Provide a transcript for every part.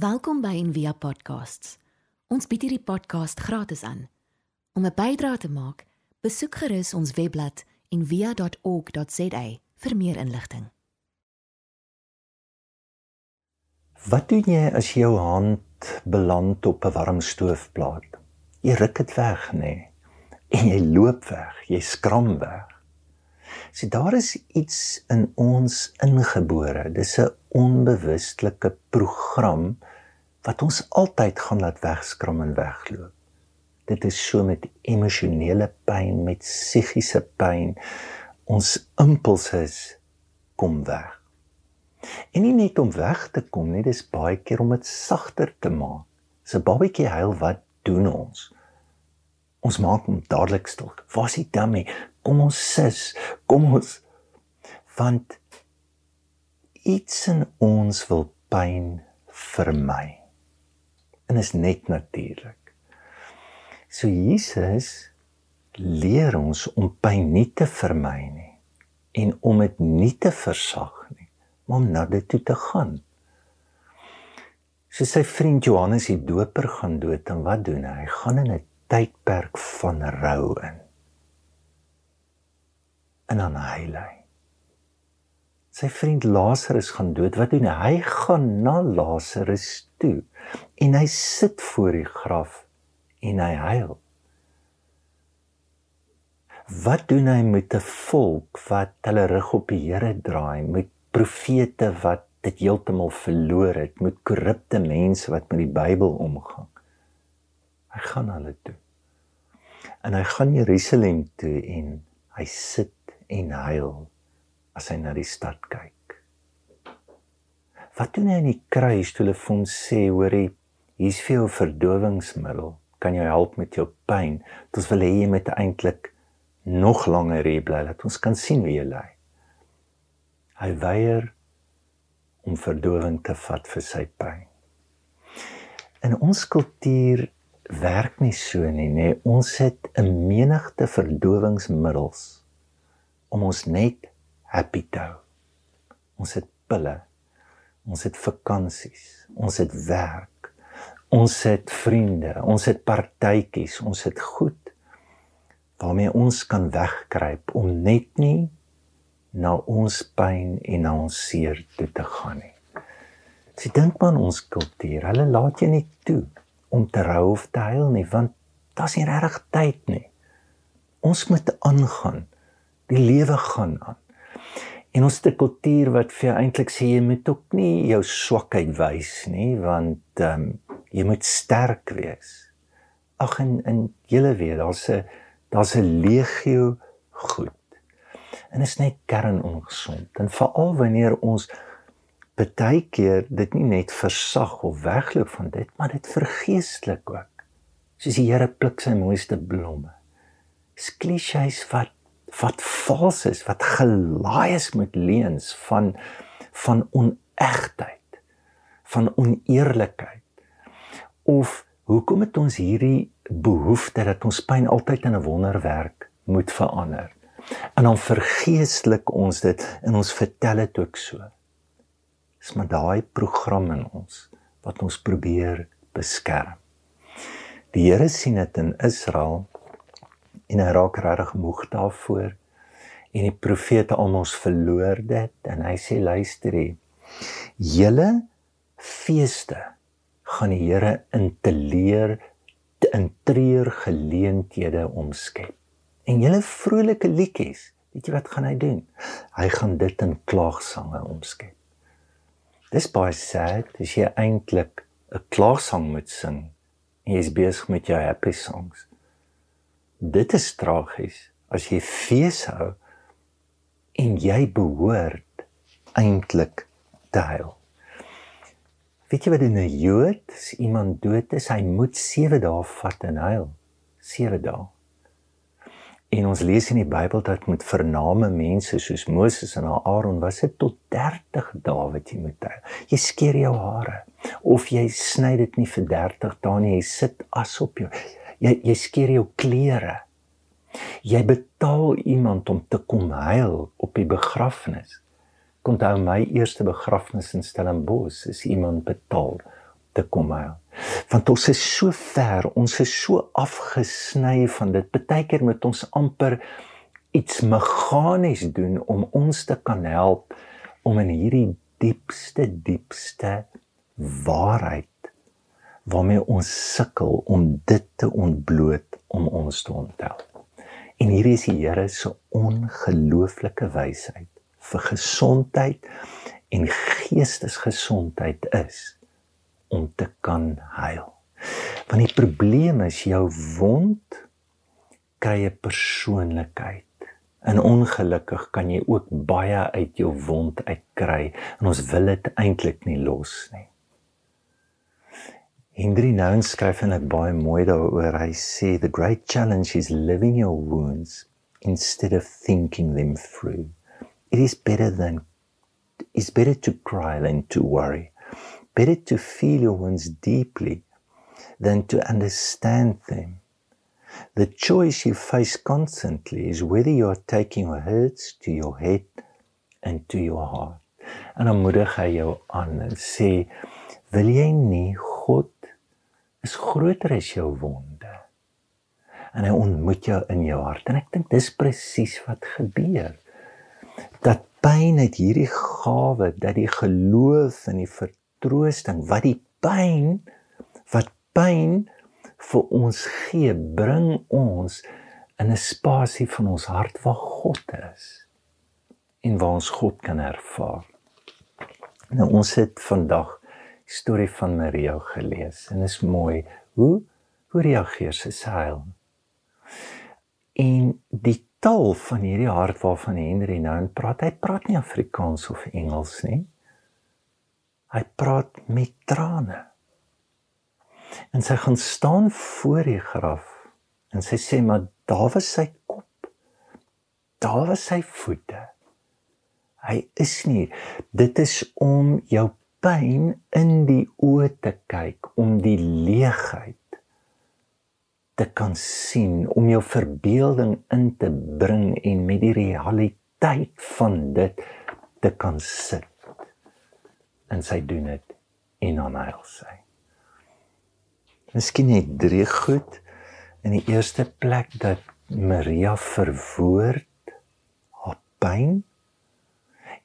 Welkom by Envia Podcasts. Ons bied hierdie podcast gratis aan. Om 'n bydrae te maak, besoek gerus ons webblad en via.org.za vir meer inligting. Wat doen jy as jou hand beland op 'n warm stoofplaat? Jy ruk dit weg, nê? Nee. En jy loop weg, jy skram weg. So daar is iets in ons ingebore. Dis 'n onbewustelike program wat ons altyd gaan laat wegskram en wegloop dit is so met emosionele pyn, met psigiese pyn. Ons impulse kom weg. En nie net om weg te kom nie, dis baie keer om dit sagter te maak. So 'n babatjie huil, wat doen ons? Ons maak hom dadelik stil. Waar is die dummy? Kom ons sis, kom ons want iets in ons wil pyn vermy. En is net natuurlik. So Jesus leer ons om pyn nie te vermy nie en om dit nie te versag nie, maar om na dit toe te gaan. So sy vriend Johannes die Doper gaan dood en wat doen hy? Hy gaan in 'n tydperk van rou in. En dan hy. Sy vriend Lazarus gaan dood. Wat doen hy? Hy gaan na Lazarus toe en hy sit voor die graf en hy huil. Wat doen hy met 'n volk wat hulle rug op die Here draai, met profete wat dit heeltemal verloor het, met korrupte mense wat met die Bybel omgaan? Hy gaan hulle toe. En hy gaan Jerusalem toe en hy sit en huil as hy na die stad kyk. Wat doen hy in die kruis toe hulle vir hom sê, hoorie, hier's vir jou verdowingsmiddel kan jou help met jou pyn. Ons wil hê jy moet eintlik nog langer hier bly dat ons kan sien wie jy lê. Hy weier om verdowing te vat vir sy pyn. In ons kultuur werk nie so nie, nê. Ons het 'n menigte verdowingsmiddels om ons net happy te hou. Ons het pille. Ons het vakansies. Ons het werk. Ons het vriende, ons het partytjies, ons het goed waarmee ons kan wegkruip om net nie na ons pyn en na ons seer toe te gaan nie. Jy dink aan ons kultuur, hulle laat jou nie toe om te rou of te huil nie, want daar's nie regtig tyd nie. Ons moet aangaan. Die lewe gaan aan. En ons te kultuur wat vir eintlik sê jy moet ook nie jou swakheid wys nie, want ehm um, jy moet sterk wees. Ag en in julle weet, daar's 'n daar's 'n legio goed. En is net kernongesond. En veral wanneer ons baie keer dit nie net versag of wegloop van dit, maar dit vergeestelik ook. Soos die Here pluk sy mooiste blomme. Sklisjées wat wat vals is, wat gelaai is met leuns van van onegtheid, van oneerlikheid of hoekom het ons hierdie behoefte dat ons pyn altyd in 'n wonderwerk moet verander? En dan vergeestelik ons dit en ons vertel dit ook so. Dis maar daai program in ons wat ons probeer beskerm. Die Here sien dit in Israel en hy raak regtig moeg daarvoor en die profete almal verloor dit en hy sê luister hier julle feeste gaan die Here in te leer in treur geleenthede omskep. En julle vrolike liedjies, weet jy wat gaan hy doen? Hy gaan dit in klaagsange omskep. Dis baie sad, as jy eintlik 'n klaagsang moet sing en jy's besig met jou happy songs. Dit is tragies as jy fees hou en jy behoort eintlik te huil. Weet jy wat in 'n Jood, as iemand dood is, hy moet 7 dae vat en huil. 7 dae. En ons lees in die Bybel dat met vername mense soos Moses en Aaron was dit tot 30 dae wat jy moet huil. Jy skeer jou hare of jy sny dit nie vir 30 dae nie, jy sit as op jou. Jy jy skeer jou klere. Jy betaal iemand om te kom huil op die begrafnis. Ek onthou my eerste begrafnis in Stellenbosch is iemand betaal te kom huil. Want ons is so ver, ons is so afgesny van dit. Partykeer moet ons amper iets meganies doen om ons te kan help om in hierdie diepste diepste waarheid waarmee ons sukkel om dit te ontbloot om ons te onthou. En hier is die Here se ongelooflike wysheid vir gesondheid en geestesgesondheid is om te kan huil. Want die probleem is jou wond kry 'n persoonlikheid. En ongelukkig kan jy ook baie uit jou wond uitkry en ons wil dit eintlik nie los nie. Henry Nouwen skryf en ek baie mooi daaroor. Hy sê the great challenge is living your wounds instead of thinking them through. It is better than it's better to cry than to worry. Better to feel your wounds deeply than to understand them. The choice you face constantly is whether you are taking your hurts to your head and to your heart. En dan moedig hy jou aan en sê wil jy nie God is groter as jou wonde. En hy ontmoet jou in jou hart en ek dink dis presies wat gebeur. Dat pyn het hierdie gawe dat die geloof en die vertroosting wat die pyn wat pyn vir ons gee, bring ons in 'n spasie van ons hart waar God is en waar ons God kan ervaar. Nou ons het vandag storie van Maria gelees en is mooi hoe hoe reageer sy seil. En die taal van hierdie hart waarvan Henry nou praat, hy praat nie Afrikaans of Engels nie. Hy praat met trane. En sy gaan staan voor die graf en sy sê maar daar was sy kop. Daar was sy voete. Hy is nie. Dit is om jou pyn in die oë te kyk om die leegheid te kan sien om jou verbeelding in te bring en met die realiteit van dit te kan sit. En sy doen dit en aan hy sê Miskien net drie goed. In die eerste plek dat Maria verwoord haar pyn.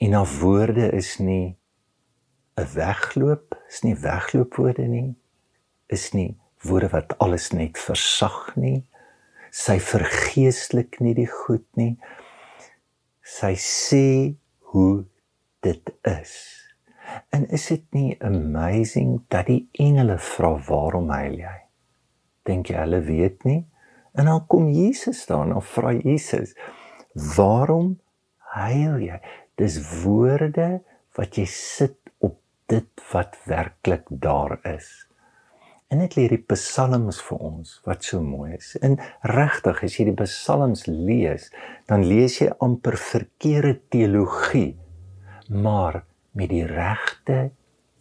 En haar woorde is nie 'n wegloop, is nie wegloopwoorde nie. Is nie woorde wat alles net versag nie. Sy vergeestelik nie die goed nie. Sy sê hoe dit is. En is dit nie amazing dat die engele vra waarom huil jy? Dink jy hulle weet nie? En dan kom Jesus staan en vra Jesus, "Waarom huil jy?" Dis woorde wat jy sit dit wat werklik daar is. En net leer die psalms vir ons wat so mooi is. En regtig as jy die psalms lees, dan lees jy amper verkeerde teologie, maar met die regte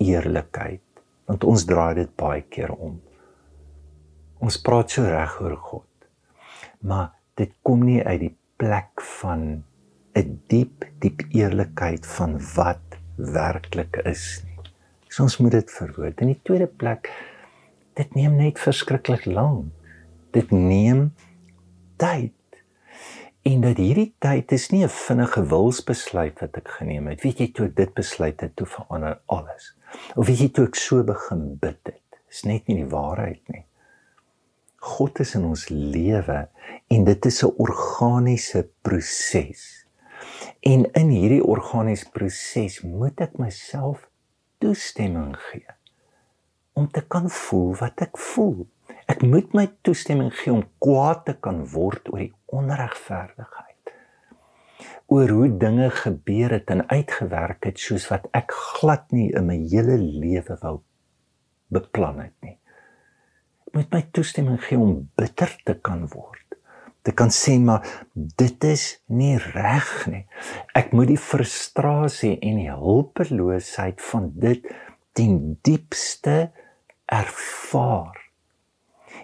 eerlikheid, want ons draai dit baie keer om. Ons praat so reg oor God. Maar dit kom nie uit die plek van 'n diep diep eerlikheid van wat werklik is nie. So ons moet dit verwoord. In die tweede plek dit neem net verskriklik lank. Dit neem tyd. En dat hierdie tyd is nie 'n vinnige wilsbesluit wat ek geneem het. Weet jy toe ek dit besluit het, toe verander alles. Of weet jy toe ek so begin bid het. Dis net nie die waarheid nie. God is in ons lewe en dit is 'n organiese proses. En in hierdie organiese proses moet ek myself toestemming gee om te kan voel wat ek voel. Ek moet my toestemming gee om kwaad te kan word oor die onregverdigheid. Oor hoe dinge gebeur het en uitgewerk het soos wat ek glad nie in my hele lewe wou beplan het nie. Ek moet my toestemming gee om bitter te kan word. Te kan sê maar dit is nie reg nie. Ek moet die frustrasie en die hulpeloosheid van dit ten diepste ervaar.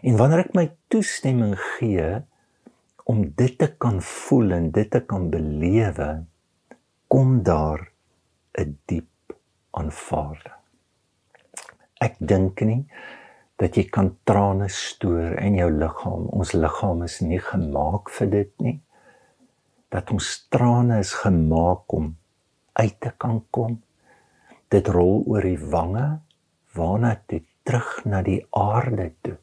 En wanneer ek my toestemming gee om dit te kan voel en dit te kan belewe, kom daar 'n diep aanvaarding. Ek dink nie dat jy kan trane stoor in jou liggaam. Ons liggaam is nie gemaak vir dit nie. Dat ons trane is gemaak om uit te kan kom. Dit rol oor die wange waarna dit terug na die aarde toe.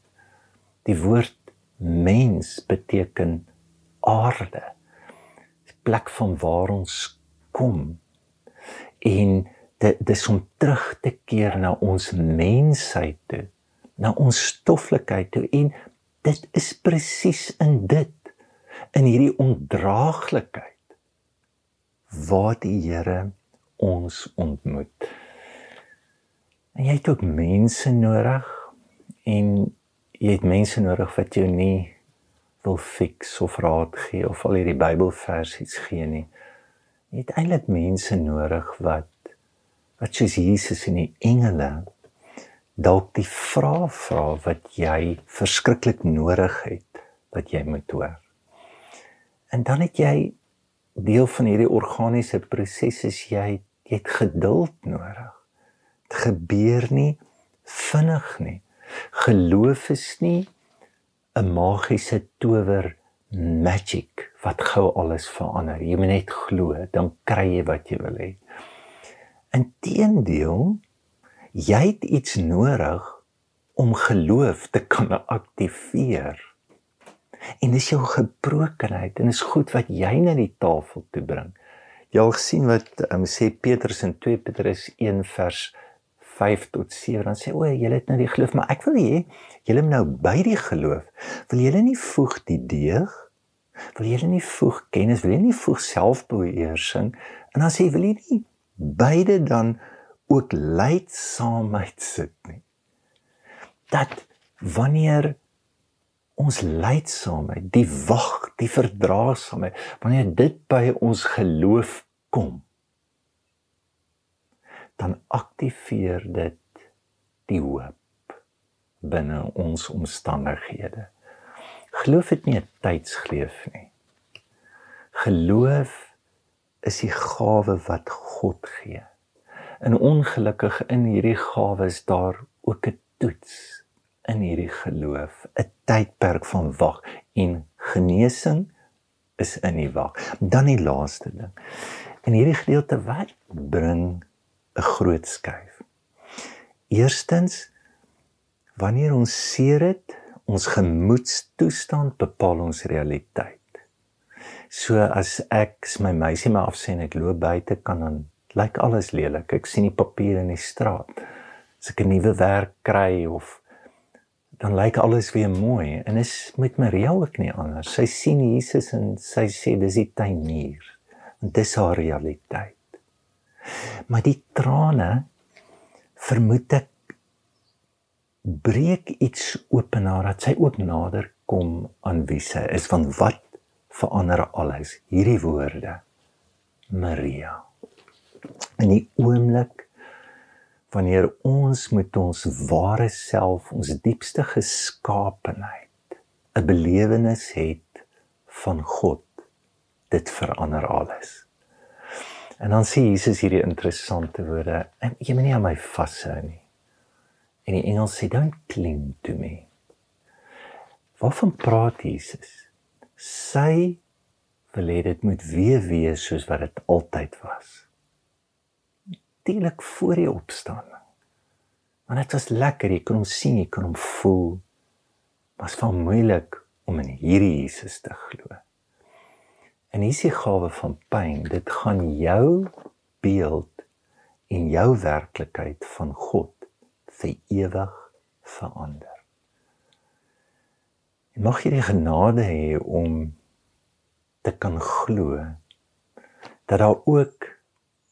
Die woord mens beteken aarde. Die plek van waar ons kom. En dit dis om terug te keer na ons mensheid toe na ons stoffelikheid toe en dit is presies in dit in hierdie ondraaglikheid waar die Here ons ontmoet. En jy het ook mense nodig en jy het mense nodig wat jou nie wil fix of raad gee of al hierdie Bybelversies gee nie. Jy het eintlik mense nodig wat wat soos Jesus en die engele dalk die vrae vra wat jy verskriklik nodig het wat jy moet hoor. En dan het jy deel van hierdie organiese proses is jy jy het geduld nodig. Dit gebeur nie vinnig nie. Geloof is nie 'n magiese tower magic wat gou alles verander. Jy moet net glo, dan kry jy wat jy wil hê. Inteendeel, jy het iets nodig om geloof te kan aktiveer. En dis jou gebrokenheid en is goed wat jy na die tafel toe bring. Jy al gesien wat um, sê Petrus in 2 Petrus 1 vers 5 tot 7 dan sê o, julle het nou die geloof, maar ek wil hê julle moet nou by die geloof. Wil julle nie voeg die deeg? Wil julle nie voeg kennis? Wil julle nie voeg selfbeheersing? En dan sê wil jy nie beide dan ook lydsaamheid sit nie. Dat wanneer ons lydsaamheid, die wag, die verdraagsaamheid, wanneer dit by ons geloof kom, dan aktiveer dit die hoop binne ons omstandighede. Geloof het nie 'n tydsgleef nie. Geloof is die gawe wat God gee en ongelukkig in hierdie gawes daar ook 'n toets in hierdie geloof, 'n tydperk van wag en genesing is in die wag. Dan die laaste ding. In hierdie gedeelte wat bring 'n groot skuif. Eerstens wanneer ons seer het, ons gemoedstoestand bepaal ons realiteit. So as ek my meisie my afsê en ek loop buite kan dan lyk alles lelik. Ek sien die papiere in die straat. As ek 'n nuwe werk kry of dan lyk alles weer mooi en is met Maria ook nie anders. Sy sien Jesus en sy sê dis die tuinier. En dis haar realiteit. Maar die trane vermoed ek breek iets oop haar dat sy ook nader kom aan wie sy is van wat verander alles hierdie woorde Maria in die oomblik wanneer ons met ons ware self, ons diepste geskaapenheid 'n belewenis het van God, dit verander alles. En dan sê Jesus hierdie interessante woorde, jy moet nie aan my vashou nie. En die engel sê don't cling to me. Waarvan praat Jesus? Sy wil hê dit moet weer wees soos wat dit altyd was natuurlik voor die opstanding. Want dit was lekker, jy kon hom sien, jy kon hom voel. Was van moeilik om in hierdie Jesus te glo. En hier is die gawe van pyn. Dit gaan jou beeld en jou werklikheid van God vir ewig verander. En mag jy die genade hê om te kan glo dat daar ook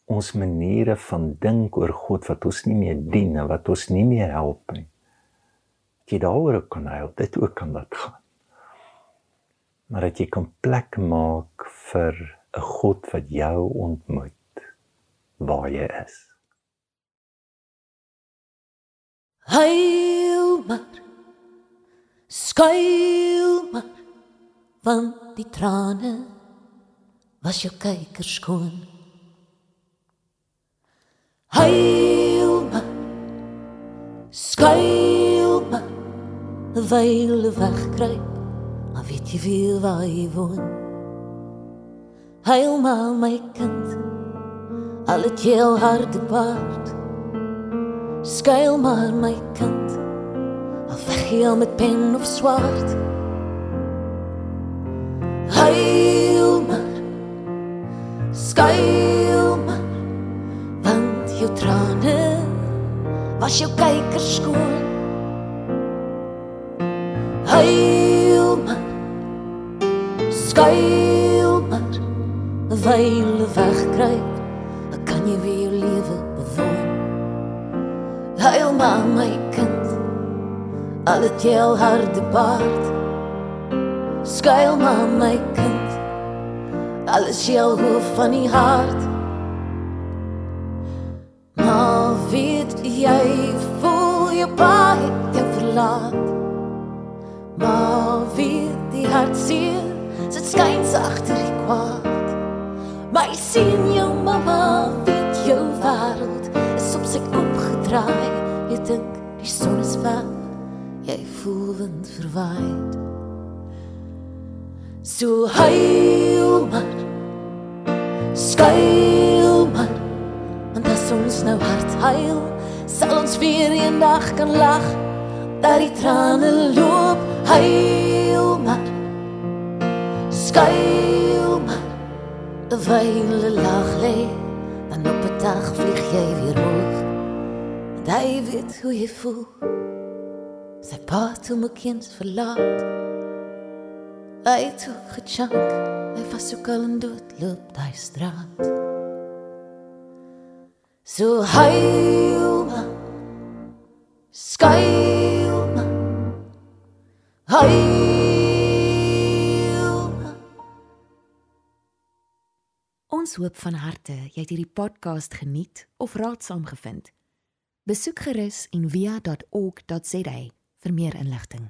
ons maniere van dink oor God wat ons nie meer dien en wat ons nie meer help nie. Jy daaroor kan hy dit ook kan laat gaan. Maar dat jy kan plek maak vir 'n God wat jou ontmoet waar jy is. Heil maar skuil maar van die trane was jou kykers skoon Huil maar Skuil maar, wyl wegkruip, maar weet jy veel waar jy woon? Huil maar my kind, al het jy al harde paard. Skuil maar my kind, al veg jy al met pen of swaard. Huil maar, skuil was jou kijker skoon. Huil maar, skuil maar, wyl wegkruip, kan jy weer jou lewe bewoon. Huil maar my kind, al het jy al harde baard. Skuil maar my kind, alles jou hoof van die hart. Weet jy voel jy baie jou verlaat. Maar weet die hart seer, sit skuins agter die kwaad. Ek sien jou mamma, weet jou wêreld is op sy kop gedraai. Jy dink die son is weg, jy voel wind verwaai. So huil maar, skuil ons nou hard huil, sal ons weer eendag kan lag, dat die trane loop, huil maar, skuil maar, wyl lag lê, dan op 'n dag vlieg jy weer hoog, want hy weet hoe jy voel, sy pa toe my kind verlaat. Hy het ook gechunk, hy was ook al in doodloop die straat. So huil maar, skuil maar, huil maar. Ons hoop van harte jy het hierdie podcast geniet of raadsaam gevind. Besoek gerus en via.ok.za vir meer inligting.